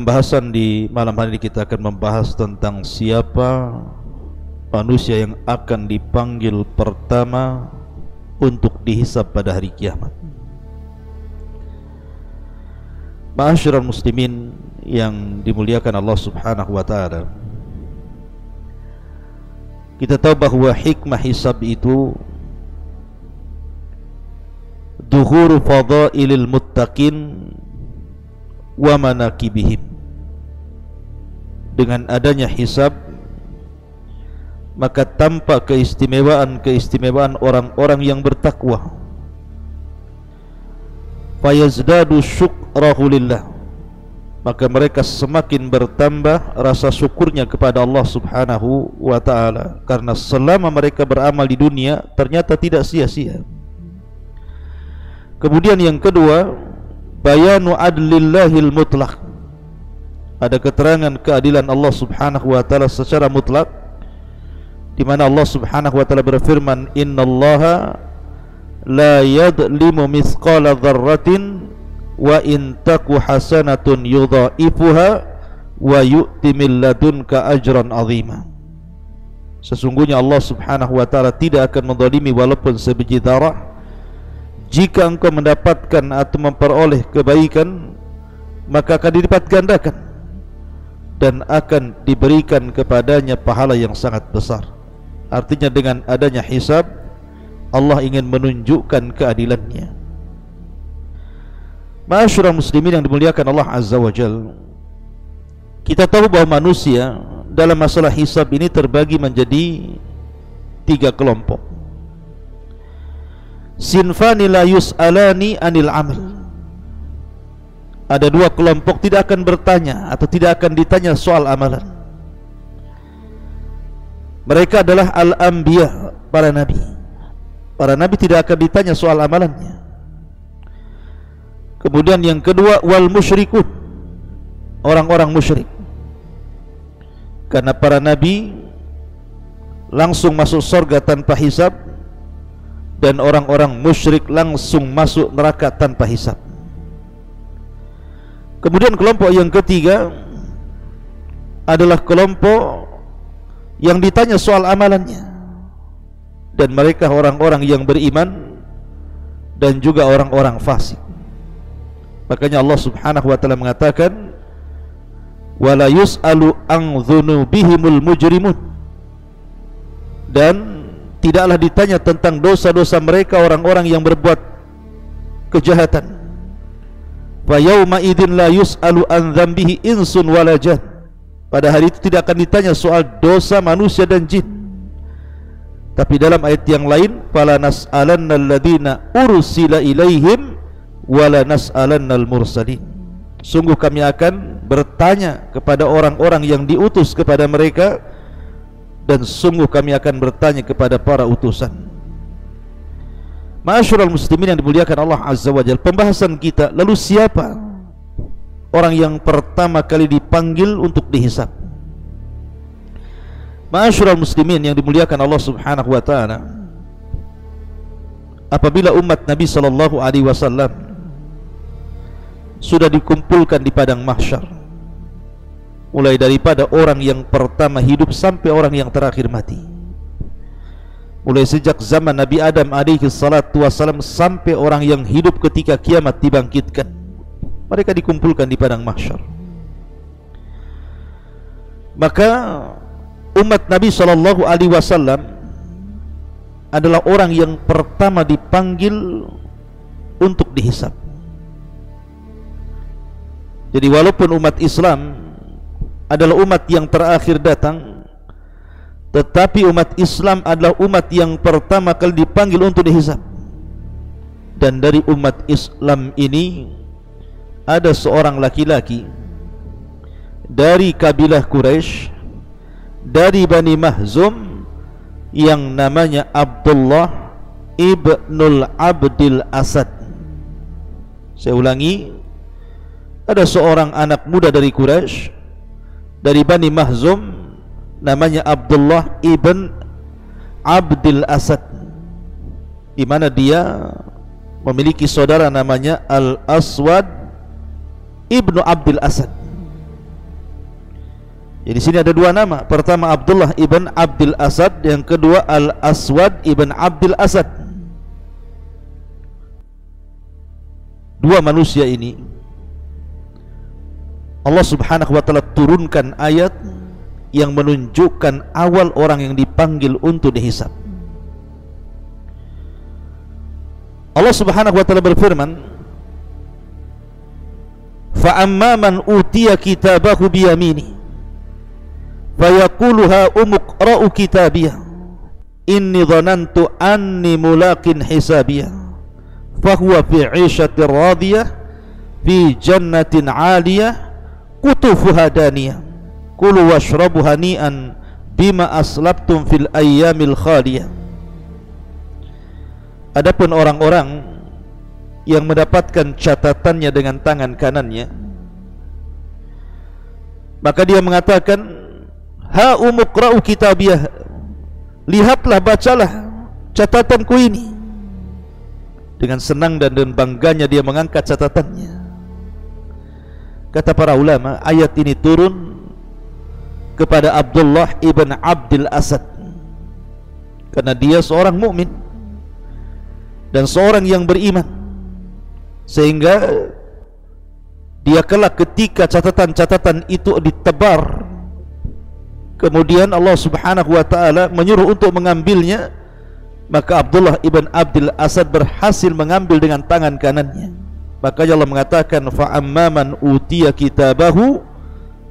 Pembahasan di malam hari ini kita akan membahas tentang siapa manusia yang akan dipanggil pertama untuk dihisap pada hari kiamat. Ma'asyiral muslimin yang dimuliakan Allah Subhanahu wa taala. Kita tahu bahawa hikmah hisab itu duhuru fadailil muttaqin wa manakibihim dengan adanya hisab maka tampak keistimewaan-keistimewaan orang-orang yang bertakwa. Fayazdadu syukrahu lillah. Maka mereka semakin bertambah rasa syukurnya kepada Allah Subhanahu wa taala. Karena selama mereka beramal di dunia ternyata tidak sia-sia. Kemudian yang kedua bayanu adlillahil mutlaq ada keterangan keadilan Allah Subhanahu wa taala secara mutlak di mana Allah Subhanahu wa taala berfirman innallaha la yadlimu mithqala dzarratin wa in taku hasanatun yudha'ifuha wa yu'ti min ladunka ajran 'azima. Sesungguhnya Allah Subhanahu wa taala tidak akan menzalimi walaupun sebiji darah. Jika engkau mendapatkan atau memperoleh kebaikan maka akan dilipat gandakan dan akan diberikan kepadanya pahala yang sangat besar. Artinya dengan adanya hisab Allah ingin menunjukkan keadilannya. Masyurah muslimin yang dimuliakan Allah Azza wa Jal Kita tahu bahawa manusia Dalam masalah hisab ini terbagi menjadi Tiga kelompok. Sinfani la yus'alani anil amal Ada dua kelompok tidak akan bertanya Atau tidak akan ditanya soal amalan. Mereka adalah al-anbiya Para nabi. Para nabi tidak akan ditanya soal amalannya. Kemudian yang kedua Wal musyrikun. Orang-orang musyrik. Karena para nabi Langsung masuk surga tanpa hisab dan orang-orang musyrik langsung masuk neraka tanpa hisab. Kemudian kelompok yang ketiga adalah kelompok yang ditanya soal amalannya dan mereka orang-orang yang beriman dan juga orang-orang fasik. Makanya Allah Subhanahu wa taala mengatakan wala yus'alu an dhunubihimul mujrimun dan tidaklah ditanya tentang dosa-dosa mereka orang-orang yang berbuat kejahatan. Fa yauma idzin la yus'alu an dzambihi insun wala jan. Pada hari itu tidak akan ditanya soal dosa manusia dan jin. Tapi dalam ayat yang lain, fala nas'alanna alladziina ursila ilaihim wala nas'alanna al-mursalin. Sungguh kami akan bertanya kepada orang-orang yang diutus kepada mereka dan sungguh kami akan bertanya kepada para utusan Masyurul muslimin yang dimuliakan Allah Azza wa Jal Pembahasan kita Lalu siapa Orang yang pertama kali dipanggil untuk dihisap? Masyurul muslimin yang dimuliakan Allah Subhanahu wa ta'ala Apabila umat Nabi Sallallahu Alaihi Wasallam Sudah dikumpulkan di padang mahsyar mulai daripada orang yang pertama hidup sampai orang yang terakhir mati mulai sejak zaman Nabi Adam alaihi salatu wasalam sampai orang yang hidup ketika kiamat dibangkitkan mereka dikumpulkan di padang mahsyar. Maka umat Nabi sallallahu alaihi wasallam adalah orang yang pertama dipanggil untuk dihisap. Jadi walaupun umat Islam adalah umat yang terakhir datang tetapi umat Islam adalah umat yang pertama kali dipanggil untuk dihisab dan dari umat Islam ini ada seorang laki-laki dari kabilah Quraisy dari Bani Mahzum yang namanya Abdullah ibnul Abdil Asad. Saya ulangi ada seorang anak muda dari Quraisy dari Bani Mahzum namanya Abdullah ibn Abdul Asad di mana dia memiliki saudara namanya Al Aswad ibnu Abdul Asad Jadi sini ada dua nama. Pertama Abdullah ibn Abdul Asad, yang kedua Al Aswad ibn Abdul Asad. Dua manusia ini Allah Subhanahu wa taala turunkan ayat yang menunjukkan awal orang yang dipanggil untuk dihisab. Allah Subhanahu wa taala berfirman, "Fa amma man utiya kitabahu bi yaminihi" fayaquluha umqra'u kitabiyah inni dhanantu anni mulaqin hisabiyah fahuwa fi 'ishatin radiyah fi jannatin 'aliyah qutufuha daniyah kulu washrabu hani'an bima aslabtum fil ayyamil khaliyah. Adapun orang-orang yang mendapatkan catatannya dengan tangan kanannya maka dia mengatakan Ha umukra'u kitabiyah Lihatlah, bacalah catatanku ini. Dengan senang dan dengan bangganya dia mengangkat catatannya. Kata para ulama, ayat ini turun kepada Abdullah ibn Abdul Asad. Karena dia seorang mukmin Dan seorang yang beriman. Sehingga Dia kelak ketika catatan-catatan itu ditebar Kemudian Allah Subhanahu wa taala menyuruh untuk mengambilnya maka Abdullah ibn Abdul Asad berhasil mengambil dengan tangan kanannya. Maka Allah mengatakan fa amman utiya kitabahu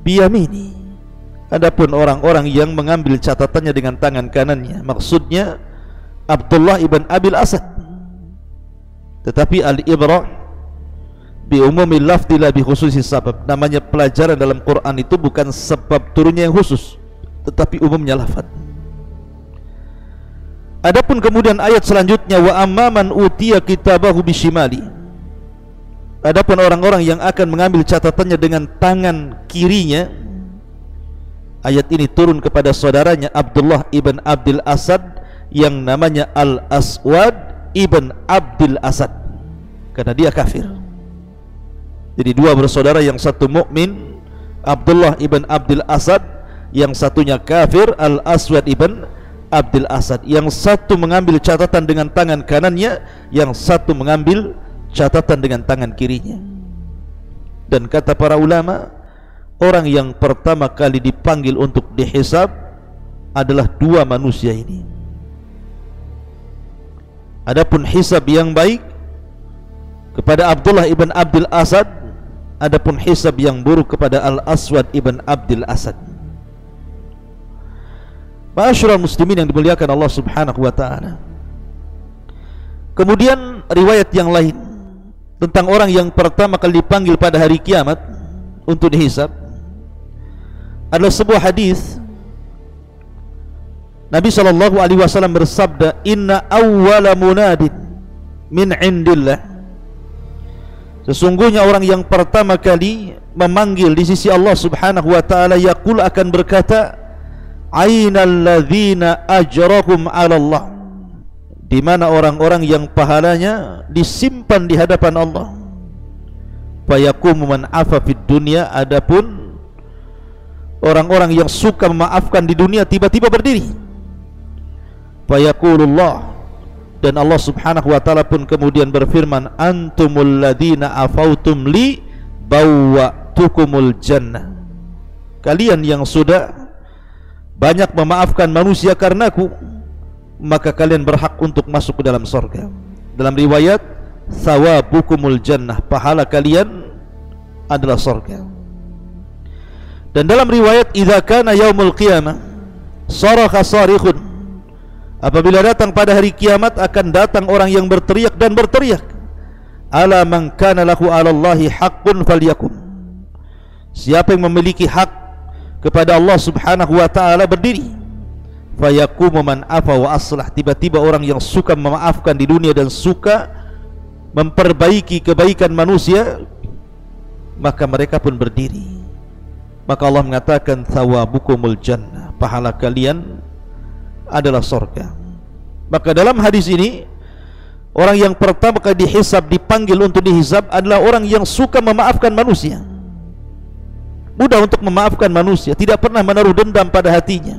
biyamini adapun orang-orang yang mengambil catatannya dengan tangan kanannya maksudnya Abdullah ibn Abil Asad tetapi al-ibra bi umumil lafzi la bi khususi sabab namanya pelajaran dalam Quran itu bukan sebab turunnya yang khusus tetapi umumnya lafaz. Adapun kemudian ayat selanjutnya wa amman utiya kitabahu bishimali. Adapun orang-orang yang akan mengambil catatannya dengan tangan kirinya ayat ini turun kepada saudaranya Abdullah ibn Abdul Asad yang namanya Al Aswad ibn Abdul Asad. Karena dia kafir. Jadi dua bersaudara yang satu mukmin Abdullah ibn Abdul Asad yang satunya kafir Al-Aswad ibn Abdul Asad. Yang satu mengambil catatan dengan tangan kanannya yang satu mengambil catatan dengan tangan kirinya. Dan kata para ulama orang yang pertama kali dipanggil untuk dihisab adalah dua manusia ini. Adapun hisab yang baik kepada Abdullah ibn Abdul Asad adapun hisab yang buruk kepada Al-Aswad ibn Abdul Asad. Ma'asyiral muslimin yang dimuliakan Allah Subhanahu wa taala. Kemudian riwayat yang lain tentang orang yang pertama kali dipanggil pada hari kiamat untuk dihisab adalah sebuah hadis. Nabi sallallahu alaihi wasallam bersabda inna awwala munadin min indillah. Sesungguhnya orang yang pertama kali memanggil di sisi Allah Subhanahu wa taala yaqul akan berkata ainal ladzina ajrakum 'ala Allah. Di mana orang-orang yang pahalanya disimpan di hadapan Allah. Fayakum man afa fid dunya adapun orang-orang yang suka memaafkan di dunia tiba-tiba berdiri. Fayaqulullah. Dan Allah Subhanahu wa taala pun kemudian berfirman antumul ladzina afautum li bawwa'tukumul jannah. Kalian yang sudah banyak memaafkan manusia karenaku maka kalian berhak untuk masuk ke dalam sorga. Dalam riwayat sawabukumul jannah pahala kalian adalah sorga dan dalam riwayat idza kana yaumul qiyamah sarakha sarikhun apabila datang pada hari kiamat akan datang orang yang berteriak dan berteriak ala man kana lahu ala allahi haqqun falyakum siapa yang memiliki hak kepada Allah Subhanahu wa taala berdiri fayaqumu man afa wa aslah. Tiba-tiba orang yang suka memaafkan di dunia dan suka memperbaiki kebaikan manusia maka mereka pun berdiri maka Allah mengatakan thawabukumul jannah. Pahala kalian adalah surga maka dalam hadis ini orang yang pertama kali dihisab dipanggil untuk dihisab adalah orang yang suka memaafkan manusia. Mudah untuk memaafkan manusia. Tidak pernah menaruh dendam pada hatinya.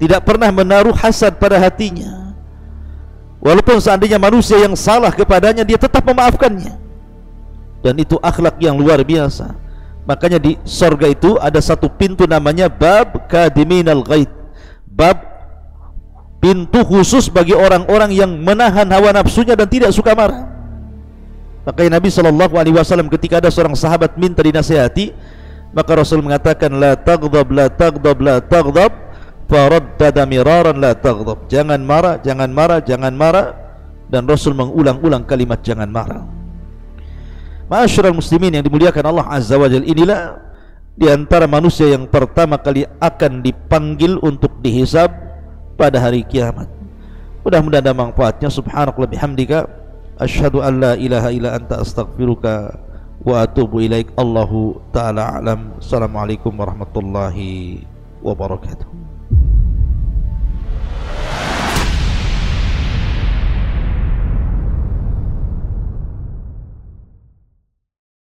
Tidak pernah menaruh hasad pada hatinya. Walaupun seandainya manusia yang salah kepadanya dia tetap memaafkannya. Dan itu akhlak yang luar biasa makanya di sorga itu ada satu pintu namanya bab kadiminal ghaid. Bab pintu khusus bagi orang-orang yang menahan hawa nafsunya dan tidak suka marah. Makanya Nabi SAW ketika ada seorang sahabat minta dinasihati maka Rasul mengatakan la taghdab la taghdab la taghdab faraddada miraran la taghdab. Jangan marah jangan marah jangan marah. Dan Rasul mengulang-ulang kalimat jangan marah Masyarakat muslimin yang dimuliakan Allah Azza wa Jal inilah di antara manusia yang pertama kali akan dipanggil untuk dihisab pada hari kiamat. Mudah-mudahan ada manfaatnya. Subhanakallah bihamdika asyhadu an la ilaha illa anta astaghfiruka wa atubu ilaik. Allahu taala alam. Assalamualaikum warahmatullahi wabarakatuh.